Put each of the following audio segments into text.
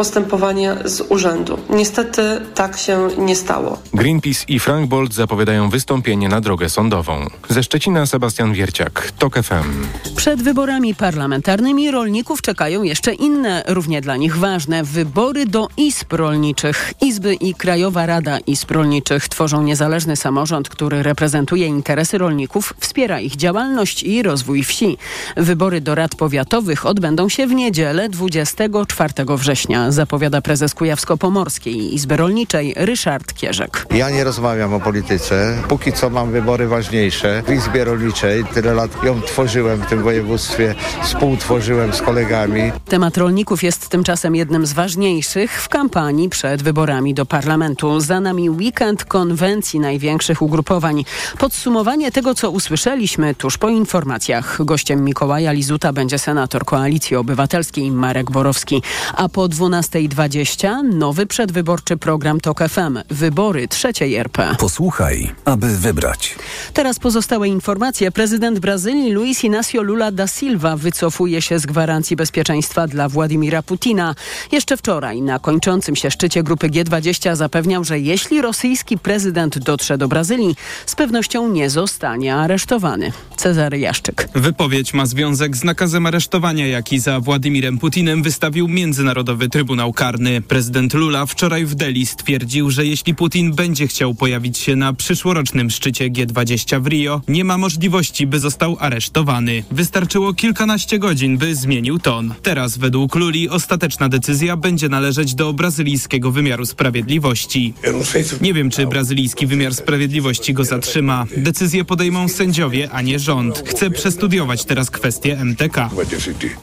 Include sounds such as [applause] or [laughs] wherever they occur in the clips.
postępowanie z urzędu. Niestety tak się nie stało. Greenpeace i Frank Bolt zapowiadają wystąpienie na drogę sądową. Ze Szczecina Sebastian Wierciak, TOK FM. Przed wyborami parlamentarnymi rolników czekają jeszcze inne, równie dla nich ważne, wybory do izb rolniczych. Izby i Krajowa Rada Izb Rolniczych tworzą niezależny samorząd, który reprezentuje interesy rolników, wspiera ich działalność i rozwój wsi. Wybory do rad powiatowych odbędą się w niedzielę 24 września, zapowiada prezes Kujawsko-Pomorskiej Izby Rolniczej Ryszard Kierzek. Ja nie rozmawiam o polityce. Póki co mam wybory ważniejsze. W Izbie Rolniczej tyle lat ją tworzyłem w tym województwie, współtworzyłem z kolegami. Temat rolników jest tymczasem jednym z ważniejszych w kampanii przed wyborami do parlamentu. Za nami weekend konwencji największych ugrupowań. Podsumowanie tego, co usłyszeliśmy tuż po informacjach. Gościem Mikołaja Lizuta będzie senator Koalicji Obywatelskiej Marek Borowski. A po 12.20 nowy przedwyborczy program TOK FM. Wybory trzeciej RP. Posłuchaj, aby wybrać. Teraz pozostałe informacje. Prezydent Brazylii Luiz Inácio Lula da Silva wycofuje się z gwarancji bezpieczeństwa dla Władimira Putina. Jeszcze wczoraj na kończącym się szczycie grupy G20 zapewniał, że jeśli rosyjski prezydent dotrze do Brazylii, z pewnością nie zostanie aresztowany. Cezary Jaszczyk. Wypowiedź ma związek z nakazem aresztowania, jaki za Władimirem Putinem wystawił Międzynarodowy Trybunał Karny. Prezydent Lula wczoraj w Delhi stwierdził, że jeśli Putin będzie chciał pojawić się na przyszłorocznym szczycie G20 w Rio, nie ma możliwości, by został aresztowany. Wystarczyło kilkanaście godzin, by zmienił ton. Teraz według Luli ostateczna decyzja będzie należeć do brazylijskiego wymiaru sprawiedliwości. Nie wiem, czy brazylijski wymiar sprawiedliwości go zatrzyma. Decyzje podejmą sędziowie, a nie rząd. Chcę przestudiować teraz kwestię MTK.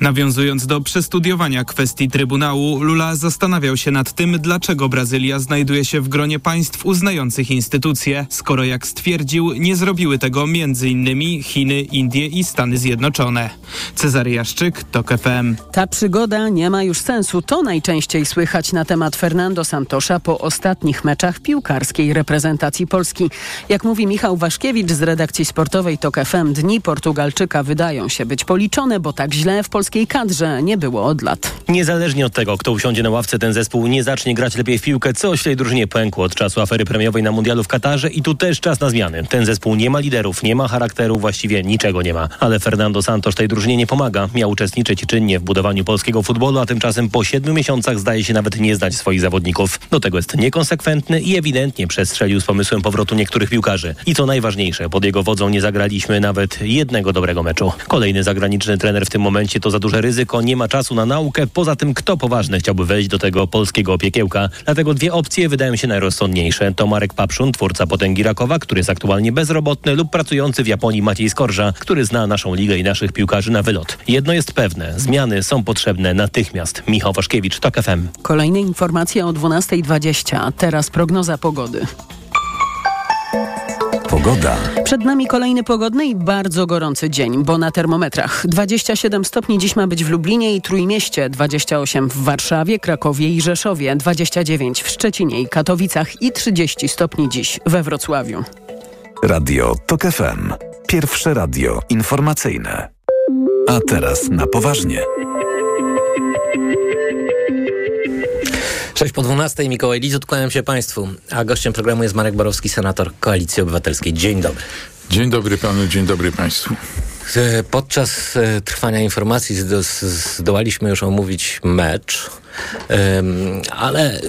Nawiązując do przestudiowania kwestii Trybunału, Lula zastanawiał się nad tym, dlaczego Brazylia znajduje się w gronie państw uznających instytucje, skoro jak stwierdził, nie zrobiły tego m.in. Chiny, Indie i Stany Zjednoczone. Cezary Jaszczyk, TOK FM. Ta przygoda nie ma już sensu. To najczęściej słychać na temat Fernando Santosza po ostatnich meczach piłkarskiej reprezentacji Polski. Jak mówi Michał Waszkiewicz z redakcji sportowej TOK FM, dni Portugalczyka wydają się być policzone, bo tak źle w polskiej kadrze nie było od lat. Niezależnie od tego, kto usiądzie na ławce, ten zespół nie zacznie grać lepiej w piłkę. Coś w drużynie pękło od czasu afery premiowej na mundialu w Katarze i tu też czas na zmiany. Ten zespół nie ma liderów, nie ma charakteru, właściwie niczego nie ma. Ale Fernando Santos tej drużynie nie pomaga. Miał uczestniczyć czynnie w budowaniu polskiego futbolu, a tymczasem po siedmiu miesiącach zdaje się nawet nie znać swoich zawodników. Do tego jest niekonsekwentny i ewidentnie przestrzelił z pomysłem powrotu niektórych piłkarzy. I co najważniejsze, pod jego wodzą nie zagraliśmy nawet jednego dobrego meczu. Kolejny zagraniczny trener w tym momencie to za duże ryzyko, nie ma czasu na naukę. Poza tym, kto poważny chciałby wejść do tego polskiego opiekiełka? Dlatego dwie opcje wydają się najrozsądniejsze. To Marek Papszun, twórca potęgi Rakowa, który jest aktualnie bezrobotny lub pracujący w Japonii Maciej Skorża, który zna naszą ligę i naszych piłkarzy na wylot. Jedno jest pewne, zmiany są potrzebne natychmiast. Michał Waszkiewicz, TOK FM. Kolejne informacje o 12.20. Teraz prognoza pogody. Pogoda. Przed nami kolejny pogodny i bardzo gorący dzień, bo na termometrach 27 stopni dziś ma być w Lublinie i Trójmieście, 28 w Warszawie, Krakowie i Rzeszowie, 29 w Szczecinie i Katowicach i 30 stopni dziś we Wrocławiu. Radio TOK FM. Pierwsze radio informacyjne. A teraz na poważnie. 6 po 12 Mikołaj Lizut, kłaniam się Państwu. A gościem programu jest Marek Borowski, senator Koalicji Obywatelskiej. Dzień dobry. Dzień dobry panu, dzień dobry państwu. E, Podczas e, trwania informacji zdo, zdołaliśmy już omówić mecz, ale e,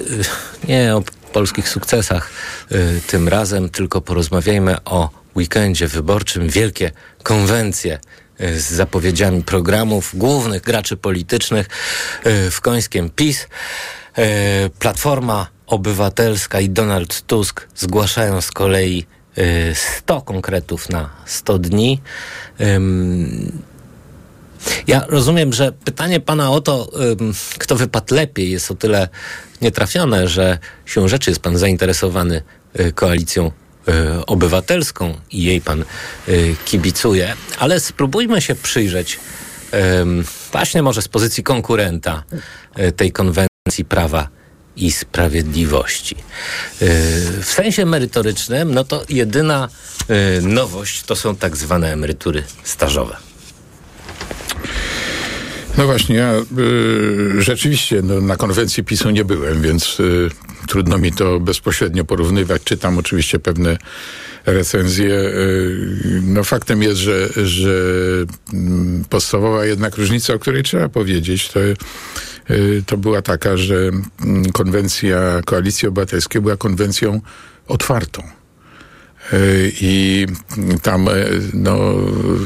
nie o polskich sukcesach tym razem, tylko porozmawiajmy o weekendzie wyborczym. Wielkie konwencje z zapowiedziami programów głównych graczy politycznych w końskiem PiS. E, Platforma Obywatelska i Donald Tusk zgłaszają z kolei e, 100 konkretów na 100 dni. Ja rozumiem, że pytanie pana o to, kto wypadł lepiej, jest o tyle nietrafione, że siłą rzeczy jest pan zainteresowany y, koalicją obywatelską i jej pan kibicuje, ale spróbujmy się przyjrzeć właśnie może z pozycji konkurenta tej konwencji prawa i sprawiedliwości. Y, W sensie merytorycznym, no to jedyna y, nowość to są tak zwane emerytury stażowe. No właśnie, ja y, rzeczywiście no, na konwencji PiSu nie byłem, więc y, trudno mi to bezpośrednio porównywać. Czytam oczywiście pewne recenzje. Y, no faktem jest, że, że mm, podstawowa jednak różnica, o której trzeba powiedzieć, to, to była taka, że mm, konwencja Koalicji Obywatelskiej była konwencją otwartą. Y, I tam no,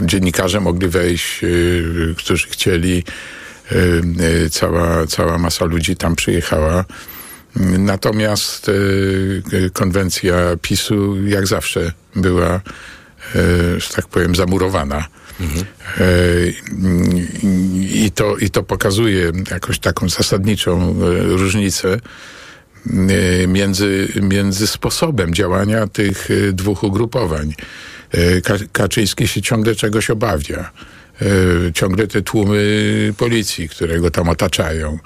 dziennikarze mogli wejść, y, którzy chcieli. Y, Cała, cała masa ludzi tam przyjechała. Natomiast konwencja PiSu, jak zawsze, była, że tak powiem, zamurowana. Mhm. I, to, I to pokazuje jakąś taką zasadniczą różnicę między, między sposobem działania tych dwóch ugrupowań. Kaczyński się ciągle czegoś obawia. Ciągle te tłumy policji, które go tam otaczają.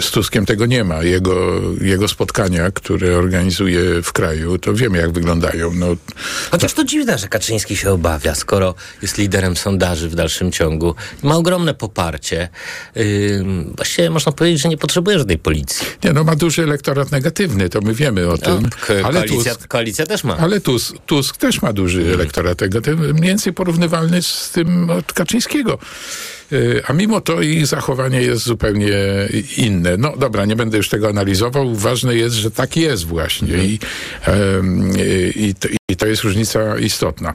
Z Tuskiem tego nie ma. Jego, jego spotkania, które organizuje w kraju, to wiemy jak wyglądają. No, Chociaż to dziwne, że Kaczyński się obawia, skoro jest liderem sondaży w dalszym ciągu. Ma ogromne poparcie. Yy, właściwie można powiedzieć, że nie potrzebuje żadnej policji. Nie, no ma duży elektorat negatywny, to my wiemy o tym. No, ale koalicja, Tusk, koalicja też ma. Ale Tusk, Tusk też ma duży hmm. elektorat negatywny, mniej więcej porównywalny z tym od Kaczyńskiego. A mimo to ich zachowanie jest zupełnie inne. No dobra, nie będę już tego analizował. Ważne jest, że tak jest właśnie i, i, to, i to jest różnica istotna.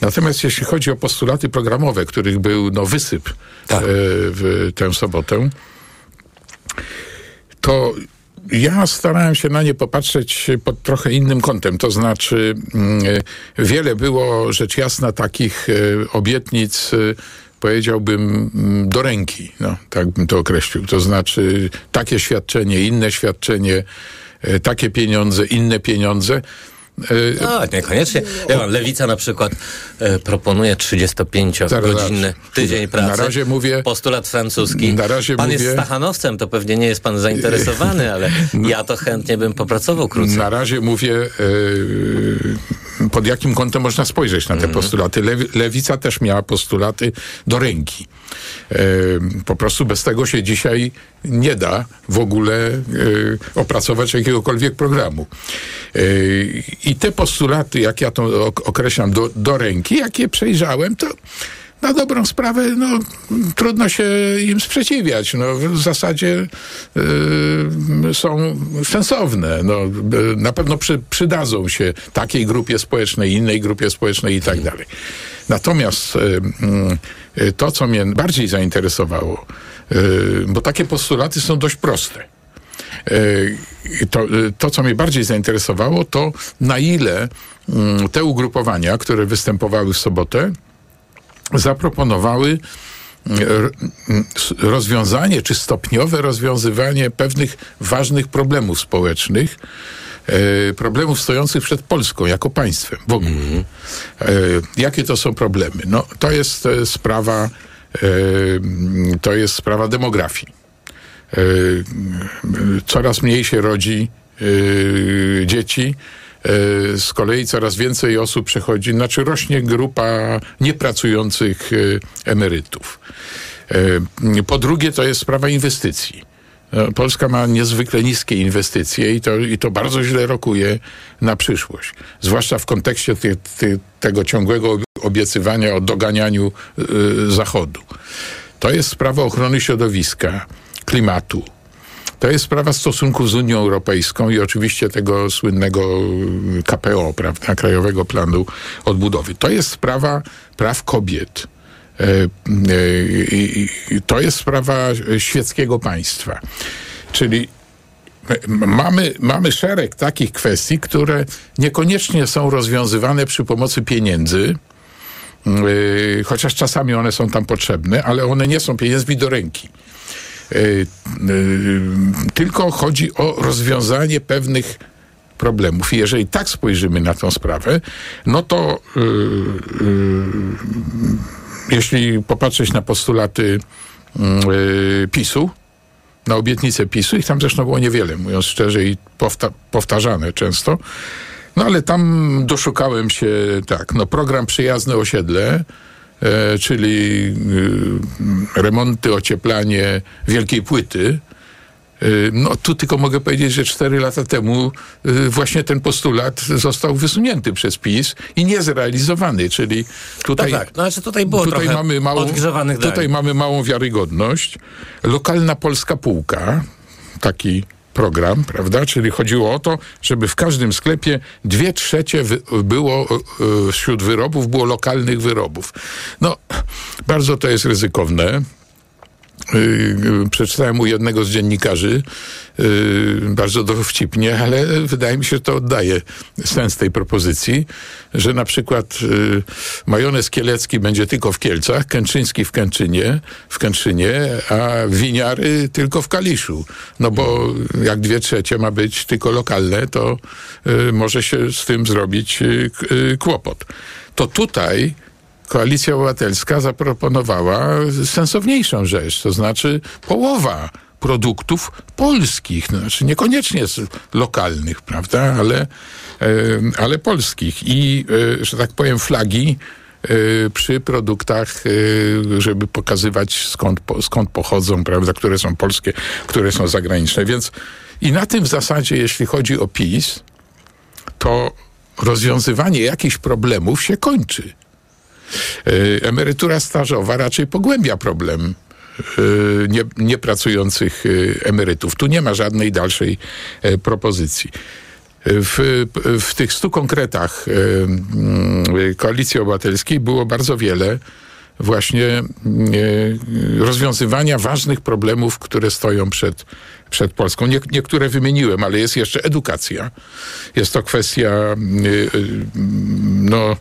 Natomiast jeśli chodzi o postulaty programowe, których był no, wysyp tak. w tę sobotę, to ja starałem się na nie popatrzeć pod trochę innym kątem. To znaczy, wiele było rzecz jasna takich obietnic powiedziałbym, mm, do ręki, no, tak bym to określił. To znaczy takie świadczenie, inne świadczenie, e, takie pieniądze, inne pieniądze. No, niekoniecznie. Ja Lewica na przykład e, proponuje 35-godzinny tydzień pracy. Na razie mówię... Postulat francuski. Na razie pan mówię, jest Stachanowcem, to pewnie nie jest pan zainteresowany, ale no, ja to chętnie bym popracował krócej. Na razie mówię... E, pod jakim kątem można spojrzeć na te mm. postulaty. Lewica też miała postulaty do ręki. Po prostu bez tego się dzisiaj nie da w ogóle e, opracować jakiegokolwiek programu. E, I te postulaty, jak ja to określam, do, do ręki, jak je przejrzałem, to na dobrą sprawę no, trudno się im sprzeciwiać. No, w zasadzie y, są sensowne. No, na pewno przy, przydadzą się takiej grupie społecznej, innej grupie społecznej i tak dalej. Natomiast y, y, to, co mnie bardziej zainteresowało, bo takie postulaty są dość proste. To, to, co mnie bardziej zainteresowało, to na ile mm, te ugrupowania, które występowały w sobotę, zaproponowały mm, rozwiązanie czy stopniowe rozwiązywanie pewnych ważnych problemów społecznych, problemów stojących przed Polską jako państwem w ogóle. Mm. Jakie to są problemy? No, to jest e, sprawa, to jest sprawa demografii. Coraz mniej się rodzi dzieci E, z kolei coraz więcej osób przechodzi, znaczy rośnie grupa niepracujących e, emerytów. E, po drugie, to jest sprawa inwestycji. Polska ma niezwykle niskie inwestycje i to, i to bardzo źle rokuje na przyszłość. Zwłaszcza w kontekście tego ciągłego obiecywania o doganianiu y, Zachodu. To jest sprawa ochrony środowiska, klimatu, to jest sprawa stosunków z Unią Europejską i oczywiście tego słynnego KPO, prawda, Krajowego Planu Odbudowy. To jest sprawa praw kobiet. E, e, to jest sprawa świeckiego państwa. Czyli mamy, mamy szereg takich kwestii, które niekoniecznie są rozwiązywane przy pomocy pieniędzy, e, chociaż czasami one są tam potrzebne, ale one nie są pieniędzmi do ręki. Tylko chodzi o rozwiązanie pewnych problemów. I jeżeli tak spojrzymy na tę sprawę, no to yy, yy, jeśli popatrzeć na postulaty yy, PiSu, na obietnice PiSu, ich tam zresztą było niewiele, mówiąc szczerze, i powta powtarzane często, no ale tam doszukałem się, tak, no program Przyjazne Osiedle, e, czyli e, remonty, ocieplanie wielkiej płyty. No tu tylko mogę powiedzieć, że cztery lata temu e, właśnie ten postulat został wysunięty przez PiS i nie zrealizowany, czyli tutaj, Tak, tak. No, znaczy tutaj było tutaj mamy małą, odgrzewanych tutaj dań. mamy małą wiarygodność. Lokalna polska półka, taki program, prawda? Czyli chodziło o to, żeby w każdym sklepie dwie trzecie było e, e, wśród wyrobów było lokalnych wyrobów. No, bardzo to jest ryzykowne. Yy, przeczytałem u jednego z dziennikarzy yy, bardzo dowcipnie, ale wydaje mi się, że to oddaje sens tej propozycji, że na przykład yy, majonez kielecki będzie tylko w Kielcach, kęczyński w Kęczynie, w Kęczynie, a winiary tylko w Kaliszu. No bo jak dwie trzecie ma być tylko lokalne, to może się z tym zrobić kłopot. To tutaj Koalicja Obywatelska zaproponowała sensowniejszą rzecz, to znaczy połowa produktów polskich, no, znaczy niekoniecznie lokalnych, prawda, ale, e, ale polskich i, e, że tak powiem, flagi e, przy produktach, żeby pokazywać skąd, skąd pochodzą, prawda, które są polskie, które są zagraniczne. Więc i na tym w zasadzie, jeśli chodzi o PiS, to rozwiązywanie jakichś problemów się kończy. E, Emerytura stażowa raczej pogłębia problem e, nie, niepracujących e, emerytów. Tu nie ma żadnej dalszej propozycji. W, w tych stu konkretach mm, Koalicji Obywatelskiej było bardzo wiele właśnie rozwiązywania ważnych problemów, które stoją przed, przed Polską. Nie, niektóre wymieniłem, ale jest jeszcze edukacja. Jest to kwestia, e, e, no,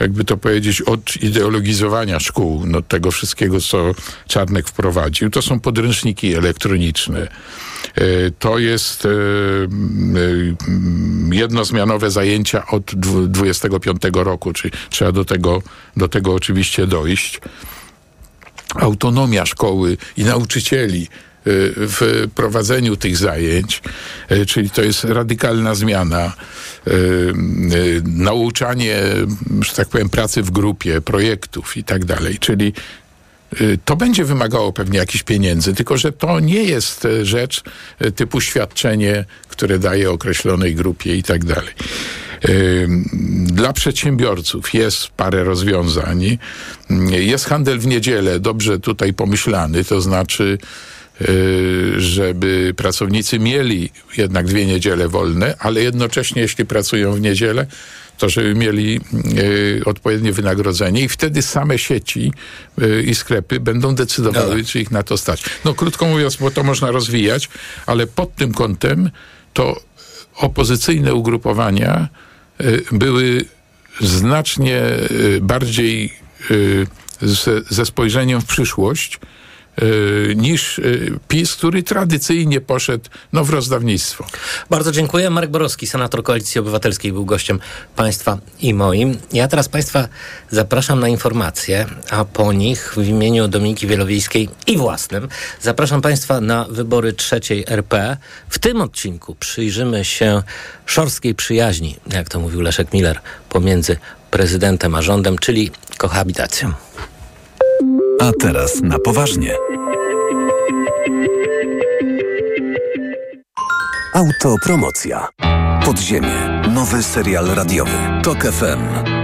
jakby to powiedzieć, odideologizowania szkół, no, tego wszystkiego, co Czarnek wprowadził. To są podręczniki elektroniczne. E, To jest e, jednozmianowe zajęcia od dwu- 25 roku, czyli trzeba do tego, do tego oczywiście dojść. Autonomia szkoły i nauczycieli w prowadzeniu tych zajęć, e, czyli to jest radykalna zmiana. e, Nauczanie, że tak powiem, pracy w grupie, projektów i tak dalej. Czyli Y, To będzie wymagało pewnie jakichś pieniędzy, tylko że to nie jest rzecz typu świadczenie, które daje określonej grupie i tak dalej. Dla przedsiębiorców jest parę rozwiązań. Jest handel w niedzielę, dobrze tutaj pomyślany, to znaczy, y, żeby pracownicy mieli jednak dwie niedziele wolne, ale jednocześnie, jeśli pracują w niedzielę, to żeby mieli y, odpowiednie wynagrodzenie i wtedy same sieci y, i sklepy będą decydowały, czy ich na to stać. No krótko mówiąc, bo to można rozwijać, ale pod tym kątem to opozycyjne ugrupowania y, były znacznie y, bardziej y, ze, ze spojrzeniem w przyszłość y, niż y, PiS, który tradycyjnie poszedł no, w rozdawnictwo. Bardzo dziękuję. Marek Borowski, senator Koalicji Obywatelskiej, był gościem Państwa i moim. Ja teraz Państwa zapraszam na informacje, a po nich w imieniu Dominiki Wielowiejskiej i własnym zapraszam Państwa na wybory trzeciej RP. W tym odcinku przyjrzymy się szorstkiej przyjaźni, jak to mówił Leszek Miller, pomiędzy prezydentem a rządem, czyli kohabitacją. A teraz na poważnie. Autopromocja. Podziemie. Nowy serial radiowy. Tok FM.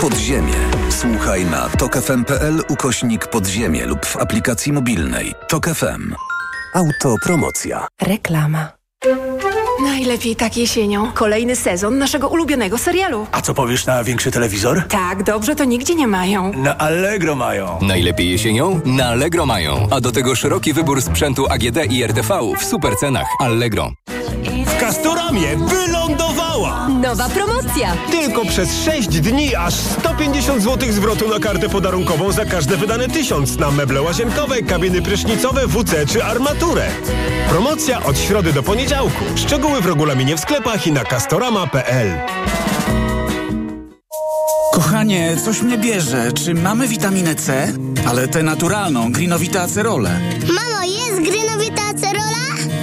Podziemie. Słuchaj na tokefm.pl ukośnik podziemie lub w aplikacji mobilnej. Tok FM. Autopromocja. Reklama. Najlepiej tak jesienią. Kolejny sezon naszego ulubionego serialu. A co powiesz na większy telewizor? Tak, dobrze to nigdzie nie mają. Na Allegro mają. Najlepiej jesienią? Na Allegro mają. A do tego szeroki wybór sprzętu AGD i RTV w super cenach. Allegro. W Castoramie wylądowała! Nowa promocja! Tylko przez 6 dni aż 150 zł zwrotu na kartę podarunkową za każde wydane tysiąc na meble łazienkowe, kabiny prysznicowe, WC czy armaturę. Promocja od środy do poniedziałku. Szczegóły w regulaminie w sklepach i na castorama.pl. Kochanie, coś mnie bierze. Czy mamy witaminę C? Ale tę naturalną, grinowite acerole. Mamo?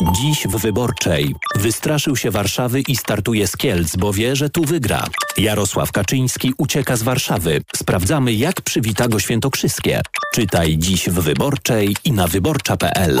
Dziś w Wyborczej. Wystraszył się Warszawy i startuje z Kielc, bo wie, że tu wygra. Jarosław Kaczyński ucieka z Warszawy. Sprawdzamy, jak przywita go Świętokrzyskie. Czytaj dziś w Wyborczej i na wyborcza.pl.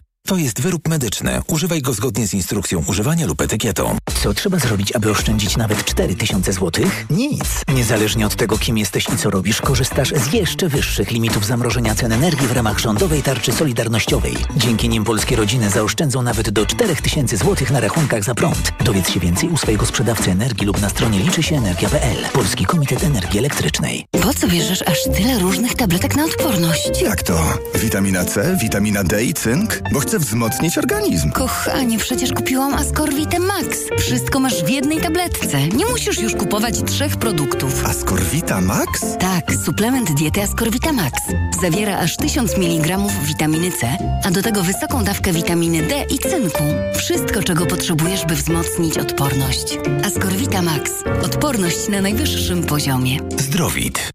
To jest wyrób medyczny. Używaj go zgodnie z instrukcją używania lub etykietą. Co trzeba zrobić, aby oszczędzić nawet 4000 zł? Nic. Niezależnie od tego, kim jesteś i co robisz, korzystasz z jeszcze wyższych limitów zamrożenia cen energii w ramach rządowej tarczy solidarnościowej. Dzięki nim polskie rodziny zaoszczędzą nawet do 4000 zł na rachunkach za prąd. Dowiedz się więcej u swojego sprzedawcy energii lub na stronie liczy się energia.pl. Polski Komitet Energii Elektrycznej. Po co bierzesz aż tyle różnych tabletek na odporność? Jak to? Witamina C, witamina D i cynk? Bo chcę wzmocnić organizm. Kochanie, przecież kupiłam Ascorvite Max. Wszystko masz w jednej tabletce. Nie musisz już kupować trzech produktów. Ascorvita Max? Tak, suplement diety Ascorvita Max. Zawiera aż 1000 mg witaminy C, a do tego wysoką dawkę witaminy D i cynku. Wszystko, czego potrzebujesz, by wzmocnić odporność. Ascorvita Max. Odporność na najwyższym poziomie. Zdrowit.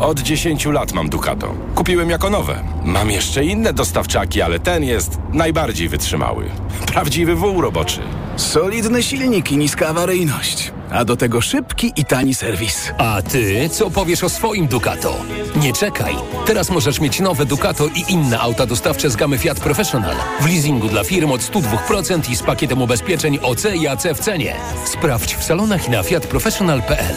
Od 10 lat mam Ducato. Kupiłem jako nowe. Mam jeszcze inne dostawczaki, ale ten jest najbardziej wytrzymały. Prawdziwy wół roboczy. Solidny silnik i niska awaryjność. A do tego szybki i tani serwis. A ty co powiesz o swoim Ducato? Nie czekaj. Teraz możesz mieć nowe Ducato i inne auta dostawcze z gamy Fiat Professional. W leasingu dla firm od 102% i z pakietem ubezpieczeń OC i AC w cenie. Sprawdź w salonach i na fiatprofessional.pl.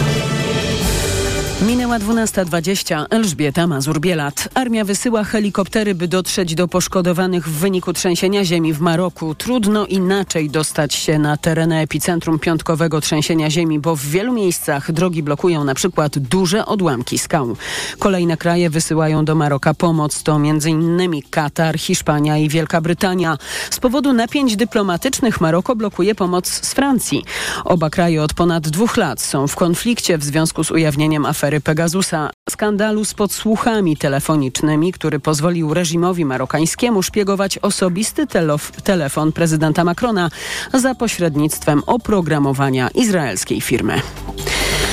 Minęła 12.20. Elżbieta Mazur-Bielat. Armia wysyła helikoptery, by dotrzeć do poszkodowanych w wyniku trzęsienia ziemi w Maroku. Trudno inaczej dostać się na tereny epicentrum piątkowego trzęsienia ziemi, bo w wielu miejscach drogi blokują na przykład duże odłamki skał. Kolejne kraje wysyłają do Maroka pomoc. To m.in. Katar, Hiszpania i Wielka Brytania. Z powodu napięć dyplomatycznych Maroko blokuje pomoc z Francji. Oba kraje od ponad dwóch lat są w konflikcie w związku z ujawnieniem afery Pegasusa, skandalu z podsłuchami telefonicznymi, który pozwolił reżimowi marokańskiemu szpiegować osobisty telefon prezydenta Macrona za pośrednictwem oprogramowania izraelskiej firmy.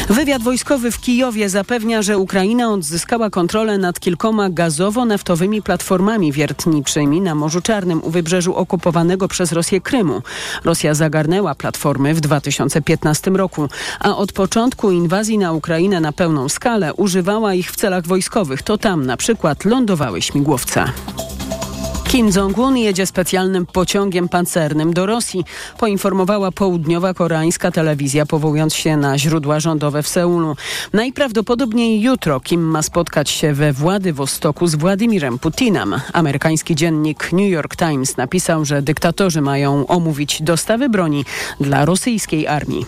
Wywiad wojskowy w Kijowie zapewnia, że Ukraina odzyskała kontrolę nad kilkoma gazowo-naftowymi platformami wiertniczymi na Morzu Czarnym u wybrzeżu okupowanego przez Rosję Krymu. Rosja zagarnęła platformy w 2015 roku, a od początku inwazji na Ukrainę na pełną skalę używała ich w celach wojskowych. To tam na przykład lądowały śmigłowce. Kim Jong-un jedzie specjalnym pociągiem pancernym do Rosji, poinformowała południowa koreańska telewizja, powołując się na źródła rządowe w Seulu. Najprawdopodobniej jutro Kim ma spotkać się we Władywostoku z Władimirem Putinem. Amerykański dziennik New York Times napisał, że dyktatorzy mają omówić dostawy broni dla rosyjskiej armii.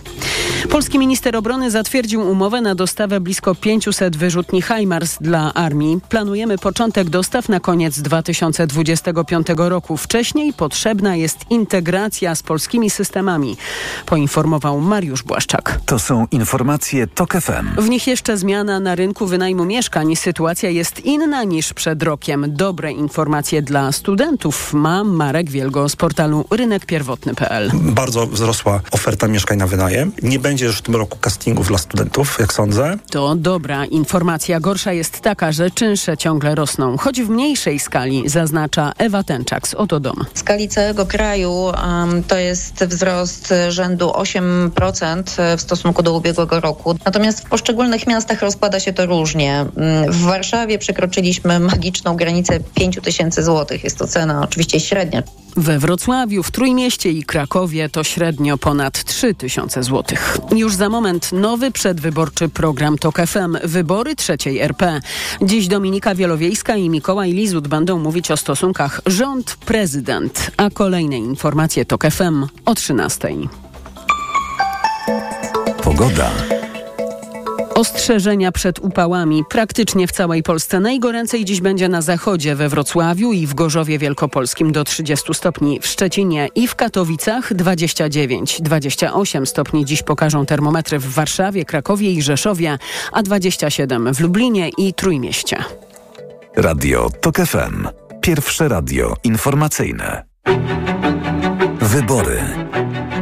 Polski minister obrony zatwierdził umowę na dostawę blisko 500 wyrzutni HIMARS dla armii. Planujemy początek dostaw na koniec 2025 2025 roku. Wcześniej potrzebna jest integracja z polskimi systemami, poinformował Mariusz Błaszczak. To są informacje TOK FM. W nich jeszcze zmiana na rynku wynajmu mieszkań. Sytuacja jest inna niż przed rokiem. Dobre informacje dla studentów ma Marek Wielgo z portalu rynekpierwotny.pl. Bardzo wzrosła oferta mieszkań na wynajem. Nie będzie już w tym roku castingów dla studentów, jak sądzę. To dobra informacja. Gorsza jest taka, że czynsze ciągle rosną, choć w mniejszej skali, zaznacza Ewa Tenczak z Oto Dom. W skali całego kraju um, to jest wzrost rzędu 8% w stosunku do ubiegłego roku. Natomiast w poszczególnych miastach rozkłada się to różnie. W Warszawie przekroczyliśmy magiczną granicę 5 tysięcy złotych. Jest to cena oczywiście średnia. We Wrocławiu, w Trójmieście i Krakowie to średnio ponad 3 tysiące złotych. Już za moment nowy przedwyborczy program TOK FM. Wybory trzeciej RP. Dziś Dominika Wielowiejska i Mikołaj Lizut będą mówić o stosunkach rząd-prezydent. A kolejne informacje TOK FM o 13. Pogoda. Ostrzeżenia przed upałami praktycznie w całej Polsce. Najgoręcej dziś będzie na zachodzie, we Wrocławiu i w Gorzowie Wielkopolskim do 30 stopni, w Szczecinie i w Katowicach 29, 28 stopni dziś pokażą termometry w Warszawie, Krakowie i Rzeszowie, a 27 w Lublinie i Trójmieście. Radio TOK FM. Pierwsze radio informacyjne. Wybory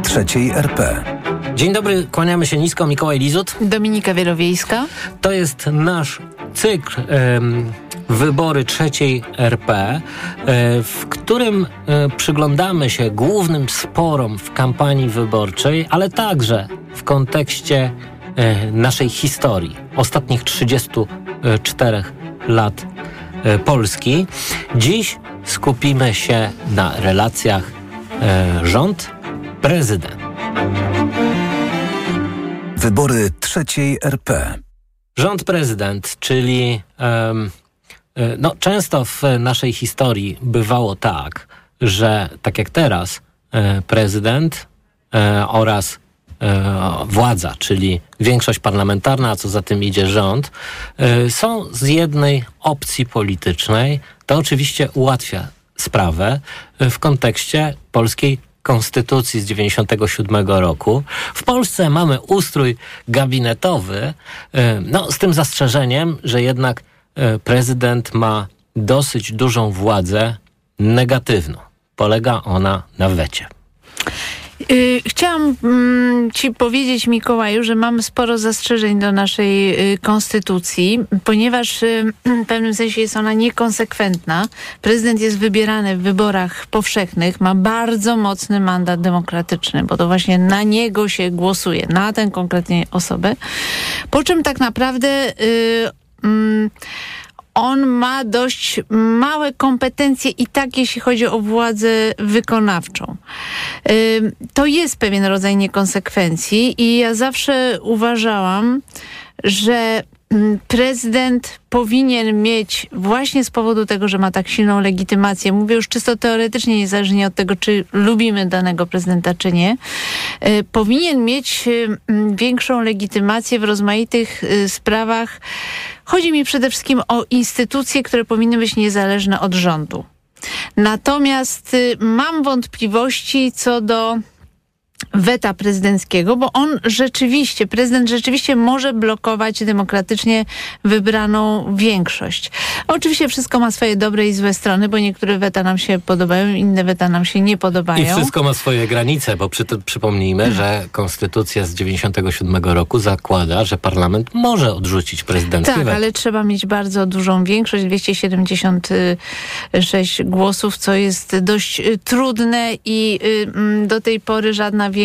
trzeciej RP. Dzień dobry, kłaniamy się nisko. Mikołaj Lizut. Dominika Wielowiejska. To jest nasz cykl um, Wybory trzeciej RP, e, w którym e, przyglądamy się głównym sporom w kampanii wyborczej, ale także w kontekście e, naszej historii, ostatnich 34 lat Polski. Dziś skupimy się na relacjach rząd-prezydent. Wybory trzeciej RP. Rząd prezydent, czyli um, no, często w naszej historii bywało tak, że tak jak teraz prezydent oraz władza, czyli większość parlamentarna, a co za tym idzie rząd, są z jednej opcji politycznej. To oczywiście ułatwia sprawę w kontekście polskiej konstytucji z 97 roku. W Polsce mamy ustrój gabinetowy, no z tym zastrzeżeniem, że jednak prezydent ma dosyć dużą władzę negatywną. Polega ona na wecie. Y, chciałam mm, Ci powiedzieć, Mikołaju, że mamy sporo zastrzeżeń do naszej y, konstytucji, ponieważ y, w pewnym sensie jest ona niekonsekwentna. Prezydent jest wybierany w wyborach powszechnych, ma bardzo mocny mandat demokratyczny, bo to właśnie na niego się głosuje, na tę konkretnie osobę. Po czym tak naprawdę. Mm, on ma dość małe kompetencje i tak, jeśli chodzi o władzę wykonawczą. To jest pewien rodzaj niekonsekwencji i ja zawsze uważałam, że prezydent powinien mieć właśnie z powodu tego, że ma tak silną legitymację, mówię już czysto teoretycznie, niezależnie od tego, czy lubimy danego prezydenta, czy nie, y, powinien mieć y, większą legitymację w rozmaitych y, sprawach. Chodzi mi przede wszystkim o instytucje, które powinny być niezależne od rządu. Natomiast mam wątpliwości co do weta prezydenckiego, bo on rzeczywiście, prezydent rzeczywiście może blokować demokratycznie wybraną większość. Oczywiście wszystko ma swoje dobre i złe strony, bo niektóre weta nam się podobają, inne weta nam się nie podobają. I wszystko ma swoje granice, bo przy, przypomnijmy, że konstytucja z 97 roku zakłada, że parlament może odrzucić prezydenckie Tak, weto. ale trzeba mieć bardzo dużą większość, 276 głosów, co jest dość y, trudne i y, mm, do tej pory żadna większość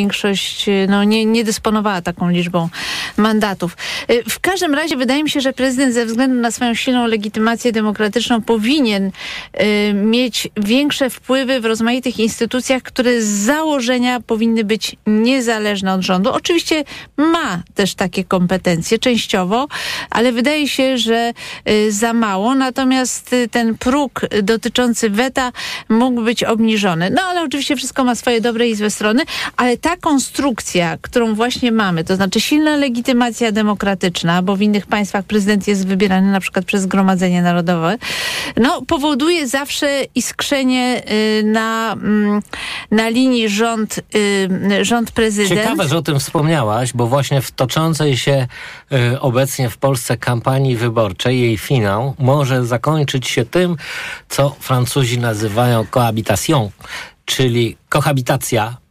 y, no, nie, nie dysponowała taką liczbą mandatów. Y, w każdym razie wydaje mi się, że prezydent ze względu na swoją silną legitymację demokratyczną powinien y, mieć większe wpływy w rozmaitych instytucjach, które z założenia powinny być niezależne od rządu. Oczywiście ma też takie kompetencje częściowo, ale wydaje się, że y, za mało. Natomiast y, ten próg dotyczący weta mógł być obniżony. No ale oczywiście wszystko ma swoje dobre i złe strony, ale ta konstrukcja, którą właśnie mamy, to znaczy silna legitymacja demokratyczna, bo w innych państwach prezydent jest wybierany na przykład przez Zgromadzenie Narodowe, no, powoduje zawsze iskrzenie y, na, mm, na linii rząd, y, rząd prezydent. Ciekawe, że o tym wspomniałaś, bo właśnie w toczącej się y, obecnie w Polsce kampanii wyborczej, jej finał, może zakończyć się tym, co Francuzi nazywają cohabitation, czyli kohabitacja,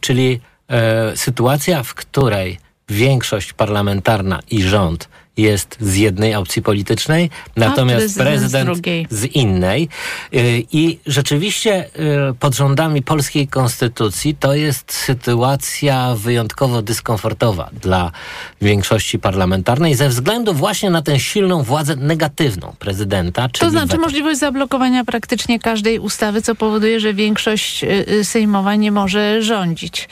czyli e, sytuacja, w której większość parlamentarna i rząd jest z jednej opcji politycznej, natomiast prezydent, prezydent z z innej. Y, I rzeczywiście y, pod rządami polskiej konstytucji to jest sytuacja wyjątkowo dyskomfortowa dla większości parlamentarnej ze względu właśnie na tę silną władzę negatywną prezydenta. To znaczy weto. możliwość zablokowania praktycznie każdej ustawy, co powoduje, że większość y, sejmowa nie może rządzić.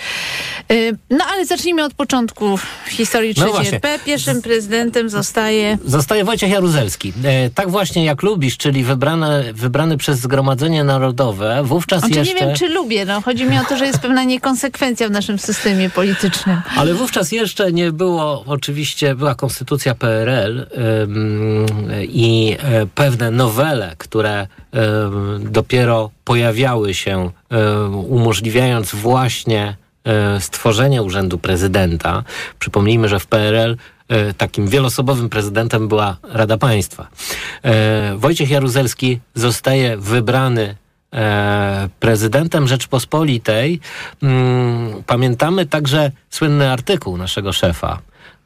No ale zacznijmy od początku historii No III. RP. Pierwszym prezydentem zostaje... Zostaje Wojciech Jaruzelski. E, tak właśnie jak lubisz, czyli wybrany, wybrany przez Zgromadzenie Narodowe, wówczas Znaczy, jeszcze... Nie wiem, czy lubię. No, chodzi mi o to, że jest pewna niekonsekwencja w naszym systemie politycznym. Ale wówczas jeszcze nie było, oczywiście była konstytucja PRL ym, i e, pewne nowele, które ym, dopiero pojawiały się, ym, umożliwiając właśnie e, stworzenie Urzędu Prezydenta. Przypomnijmy, że w PRL takim wielosobowym prezydentem była Rada Państwa. E, Wojciech Jaruzelski zostaje wybrany e, prezydentem Rzeczpospolitej. Mm, Pamiętamy także słynny artykuł naszego szefa.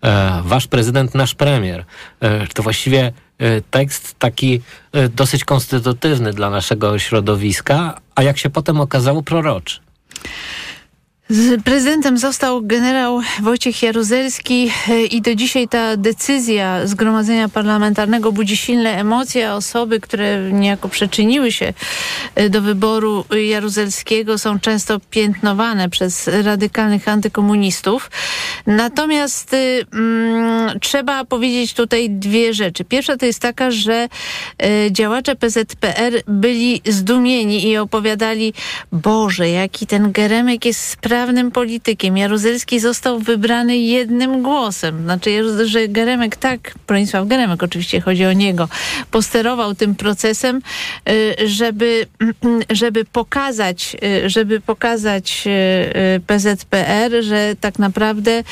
E, Wasz prezydent, nasz premier. E, To właściwie e, tekst taki e, dosyć konstytutywny dla naszego środowiska, a jak się potem okazało, proroczy. Prezydentem został generał Wojciech Jaruzelski e, i do dzisiaj ta decyzja Zgromadzenia Parlamentarnego budzi silne emocje. Osoby, które niejako przyczyniły się e, do wyboru Jaruzelskiego są często piętnowane przez radykalnych antykomunistów. Natomiast y, mm, trzeba powiedzieć tutaj dwie rzeczy. Pierwsza to jest taka, że e, działacze PZPR byli zdumieni i opowiadali, Boże, jaki ten Geremek jest sprawnym politykiem. Jaruzelski został wybrany jednym głosem. Znaczy, że Geremek tak, Bronisław Geremek oczywiście chodzi o niego, posterował tym procesem, y, żeby, [clears throat] żeby pokazać, y, żeby pokazać y, PZPR, że tak naprawdę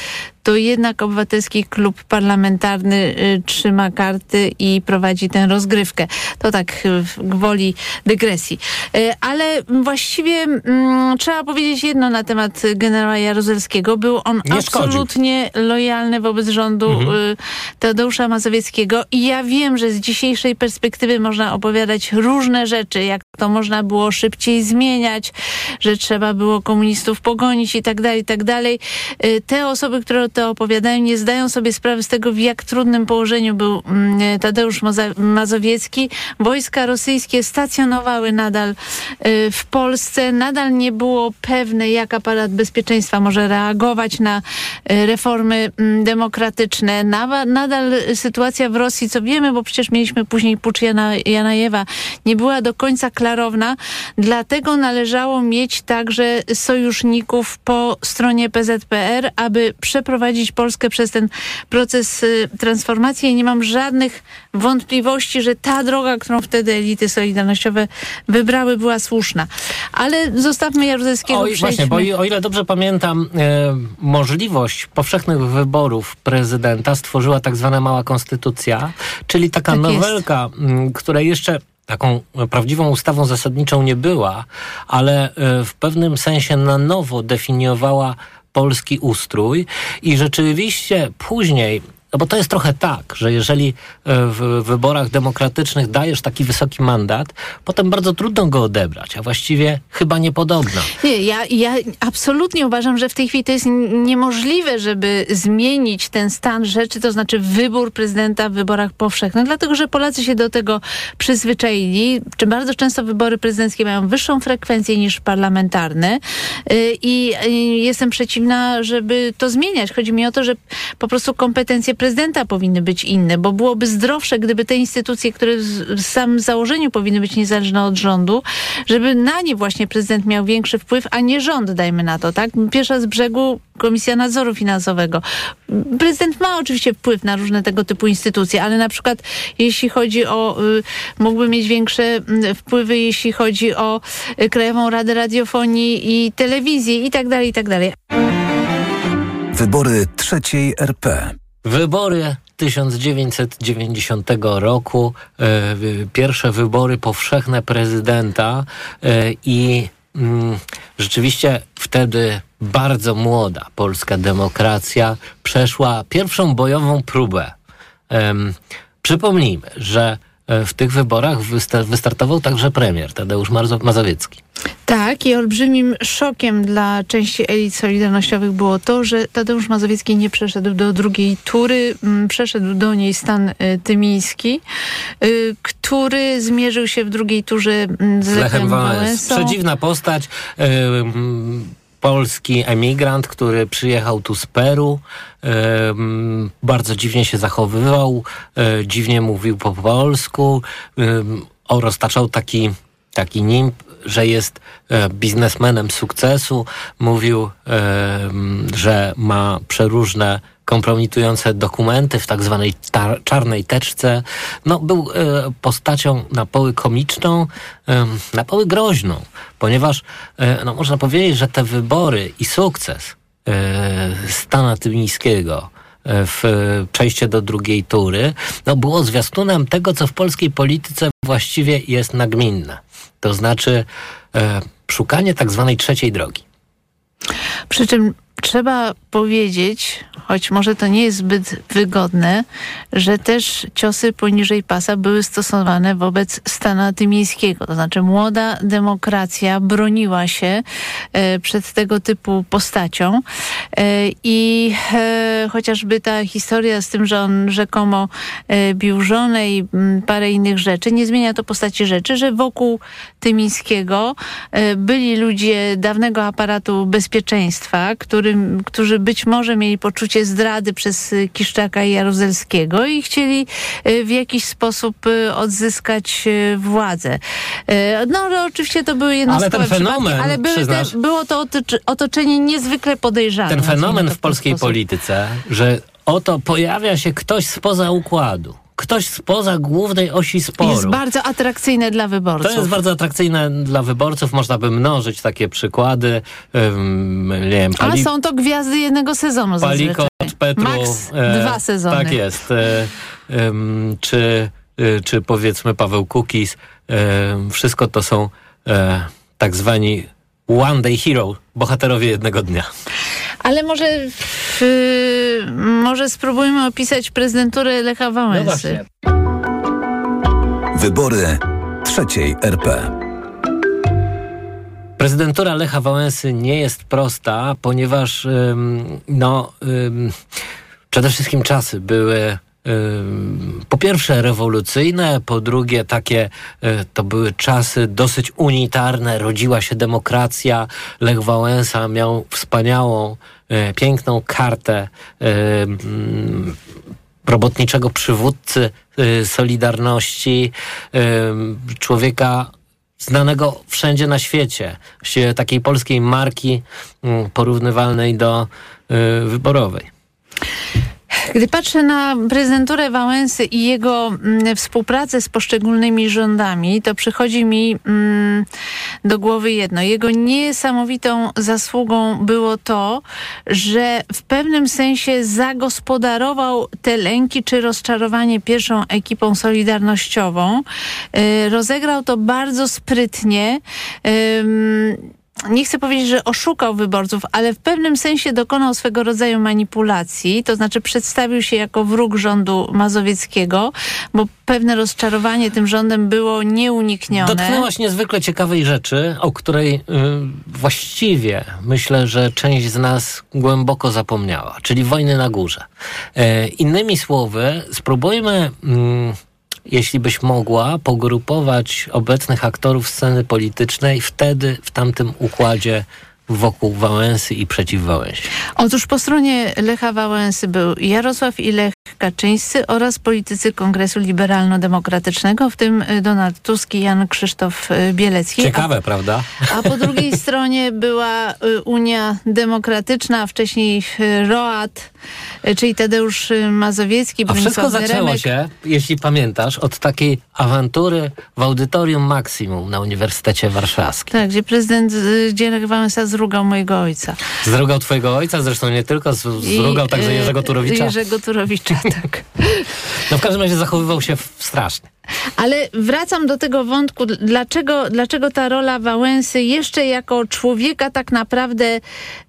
to jednak obywatelski klub parlamentarny y, trzyma karty i prowadzi tę rozgrywkę. To tak y, w gwoli dygresji. Y, ale właściwie mm, trzeba powiedzieć jedno na temat generała Jaruzelskiego. Był on Nie szkodził. absolutnie lojalny wobec rządu Mhm. Tadeusza Mazowieckiego i ja wiem, że z dzisiejszej perspektywy można opowiadać różne rzeczy, jak to można było szybciej zmieniać, że trzeba było komunistów pogonić i tak dalej, i tak dalej. Te osoby, które to opowiadają, nie zdają sobie sprawy z tego, w jak trudnym położeniu był mm, Tadeusz Mazowiecki. Wojska rosyjskie stacjonowały nadal y, w Polsce. Nadal nie było pewne, jak aparat bezpieczeństwa może reagować na y, reformy mm, demokratyczne. Nadal sytuacja w Rosji, co wiemy, bo przecież mieliśmy później pucz Jana, Janajewa, nie była do końca klarowna. Dlatego należało mieć także sojuszników po stronie PZPR, aby przeprowadzić Polskę przez ten proces y, transformacji. I nie mam żadnych wątpliwości, że ta droga, którą wtedy elity solidarnościowe wybrały, była słuszna. Ale zostawmy Jaruzelskiego. O, i właśnie, bo o ile dobrze pamiętam, e, możliwość powszechnych wyborów prezydenta stworzyła tak zwana mała konstytucja, czyli taka Tak jest. nowelka, m, której jeszcze taką prawdziwą ustawą zasadniczą nie była, ale e, w pewnym sensie na nowo definiowała polski ustrój i rzeczywiście później no bo to jest trochę tak, że jeżeli e, w wyborach demokratycznych dajesz taki wysoki mandat, potem bardzo trudno go odebrać, a właściwie chyba niepodobna. Nie, ja, ja absolutnie uważam, że w tej chwili to jest niemożliwe, żeby zmienić ten stan rzeczy, to znaczy wybór prezydenta w wyborach powszechnych, dlatego że Polacy się do tego przyzwyczaili. Czy bardzo często wybory prezydenckie mają wyższą frekwencję niż parlamentarne y, i y, jestem przeciwna, żeby to zmieniać. Chodzi mi o to, że po prostu kompetencje prezydenta prezydenta powinny być inne, bo byłoby zdrowsze, gdyby te instytucje, które w samym założeniu powinny być niezależne od rządu, żeby na nie właśnie prezydent miał większy wpływ, a nie rząd, dajmy na to, tak? Pierwsza z brzegu Komisja Nadzoru Finansowego. Prezydent ma oczywiście wpływ na różne tego typu instytucje, ale na przykład jeśli chodzi o, y, mógłby mieć większe y, wpływy, jeśli chodzi o y, Krajową Radę Radiofonii i Telewizji i tak dalej, i tak dalej. Wybory trzeciej RP. Wybory 1990 roku, e, pierwsze wybory powszechne prezydenta e, i mm, rzeczywiście wtedy bardzo młoda polska demokracja przeszła pierwszą bojową próbę. Przypomnijmy, że w tych wyborach wystartował także premier Tadeusz Mazowiecki. Tak, i olbrzymim szokiem dla części elit solidarnościowych było to, że Tadeusz Mazowiecki nie przeszedł do drugiej tury. Mm, przeszedł do niej stan y, tymiński, y, który zmierzył się w drugiej turze mm, z, Lechem Wałęsą. Przedziwna postać. Polski emigrant, który przyjechał tu z Peru, bardzo dziwnie się zachowywał, y, dziwnie mówił po polsku, roztaczał taki, taki nimb że jest e, biznesmenem sukcesu. Mówił, e, że ma przeróżne kompromitujące dokumenty w tak zwanej czarnej teczce. No, był e, postacią na poły komiczną, na poły groźną, ponieważ no, można powiedzieć, że te wybory i sukces Stana Tymińskiego w przejście do drugiej tury, no było zwiastunem tego, co w polskiej polityce właściwie jest nagminne to znaczy e, szukanie tak zwanej trzeciej drogi. Przy czym trzeba powiedzieć, choć może to nie jest zbyt wygodne, że też ciosy poniżej pasa były stosowane wobec Stana Tymińskiego. To znaczy młoda demokracja broniła się e, przed tego typu postacią e, i e, chociażby ta historia z tym, że on rzekomo bił żonę i mm, parę innych rzeczy, nie zmienia to postaci rzeczy, że wokół Tymińskiego byli ludzie dawnego aparatu bezpieczeństwa, którym, którzy być może mieli poczucie zdrady przez y, Kiszczaka i Jaruzelskiego i chcieli y, w jakiś sposób y, odzyskać władzę. No ale oczywiście to były jednostkowe ale ten fenomen, ale były było to otoczenie niezwykle podejrzane. Ten fenomen w polskiej sposób. polityce, że oto pojawia się ktoś spoza układu ktoś spoza głównej osi sporu. Jest bardzo atrakcyjne dla wyborców. To jest bardzo atrakcyjne dla wyborców. Można by mnożyć takie przykłady. Um, nie wiem, pali... A są to gwiazdy jednego sezonu Palikot, Petru. Max e, dwa sezony. Tak jest. E, um, czy, e, czy powiedzmy Paweł Kukis. E, wszystko to są e, tak zwani one day hero, bohaterowie jednego dnia. Ale może, może spróbujmy opisać prezydenturę Lecha Wałęsy. No Wybory trzeciej RP. Prezydentura Lecha Wałęsy nie jest prosta, ponieważ no, przede wszystkim czasy były po pierwsze rewolucyjne, po drugie takie y, to były czasy dosyć unitarne, rodziła się demokracja. Lech Wałęsa miał wspaniałą, y, piękną kartę y, mm, robotniczego przywódcy Solidarności, człowieka znanego wszędzie na świecie, takiej polskiej marki mm, porównywalnej do wyborowej. Gdy patrzę na prezydenturę Wałęsy i jego mm, współpracę z poszczególnymi rządami, to przychodzi mi mm, do głowy jedno. Jego niesamowitą zasługą było to, że w pewnym sensie zagospodarował te lęki czy rozczarowanie pierwszą ekipą solidarnościową. Y, rozegrał to bardzo sprytnie. Nie chcę powiedzieć, że oszukał wyborców, ale w pewnym sensie dokonał swego rodzaju manipulacji, to znaczy przedstawił się jako wróg rządu mazowieckiego, bo pewne rozczarowanie tym rządem było nieuniknione. Dotknęłaś niezwykle ciekawej rzeczy, o której y, właściwie myślę, że część z nas głęboko zapomniała, czyli wojny na górze. E, innymi słowy, spróbujmy... Y, jeśli byś mogła pogrupować obecnych aktorów sceny politycznej wtedy, w tamtym układzie wokół Wałęsy i przeciw Wałęsie? Otóż po stronie Lecha Wałęsy był Jarosław Ilech, Kaczyńscy oraz politycy Kongresu Liberalno-Demokratycznego, w tym y, Donald Tusk i Jan Krzysztof y, Bielecki. Ciekawe, prawda? A po drugiej [laughs] stronie była y, Unia Demokratyczna, a wcześniej ROAT, y, czyli Tadeusz Mazowiecki, A wszystko zaczęło się, jeśli pamiętasz, od takiej awantury w Audytorium Maximum na Uniwersytecie Warszawskim. Tak, gdzie prezydent Dzierek Wałęsa zrugał mojego ojca. Zrugał twojego ojca, zresztą nie tylko, zrugał także y, Jerzego Turowicza. Jerzego Turowicza, [laughs] tak. No w każdym razie zachowywał się strasznie. Ale wracam do tego wątku, dlaczego, dlaczego ta rola Wałęsy jeszcze jako człowieka tak naprawdę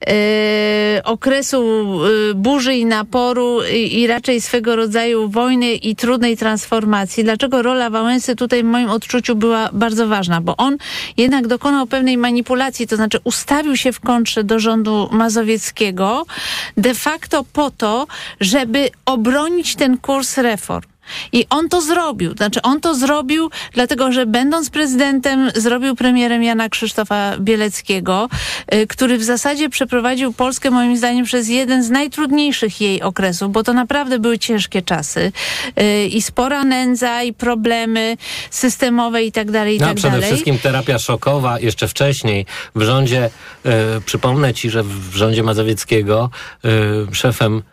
e, okresu e, burzy i naporu i, i raczej swego rodzaju wojny i trudnej transformacji, dlaczego rola Wałęsy tutaj w moim odczuciu była bardzo ważna, bo on jednak dokonał pewnej manipulacji, to znaczy ustawił się w kontrze do rządu mazowieckiego de facto po to, żeby obronić ten kurs reform. I on to zrobił. Znaczy, on to zrobił, dlatego że będąc prezydentem, zrobił premierem Jana Krzysztofa Bieleckiego, y, który w zasadzie przeprowadził Polskę, moim zdaniem, przez jeden z najtrudniejszych jej okresów, bo to naprawdę były ciężkie czasy. Y, I spora nędza, i problemy systemowe i tak dalej, i No, tak przede dalej. wszystkim terapia szokowa jeszcze wcześniej w rządzie, e, przypomnę ci, że w rządzie Mazowieckiego e, szefem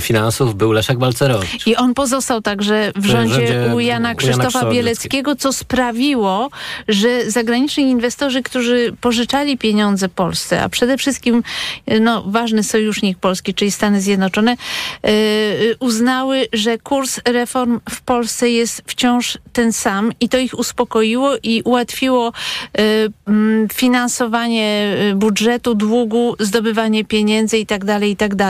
finansów był Leszek Balcerowicz. I on pozostał także w rządzie rządzie u Jana Krzysztofa Bieleckiego, co sprawiło, że zagraniczni inwestorzy, którzy pożyczali pieniądze Polsce, a przede wszystkim no, ważny sojusznik Polski, czyli Stany Zjednoczone, yy, uznały, że kurs reform w Polsce jest wciąż ten sam i to ich uspokoiło i ułatwiło yy, finansowanie budżetu, długu, zdobywanie pieniędzy i tak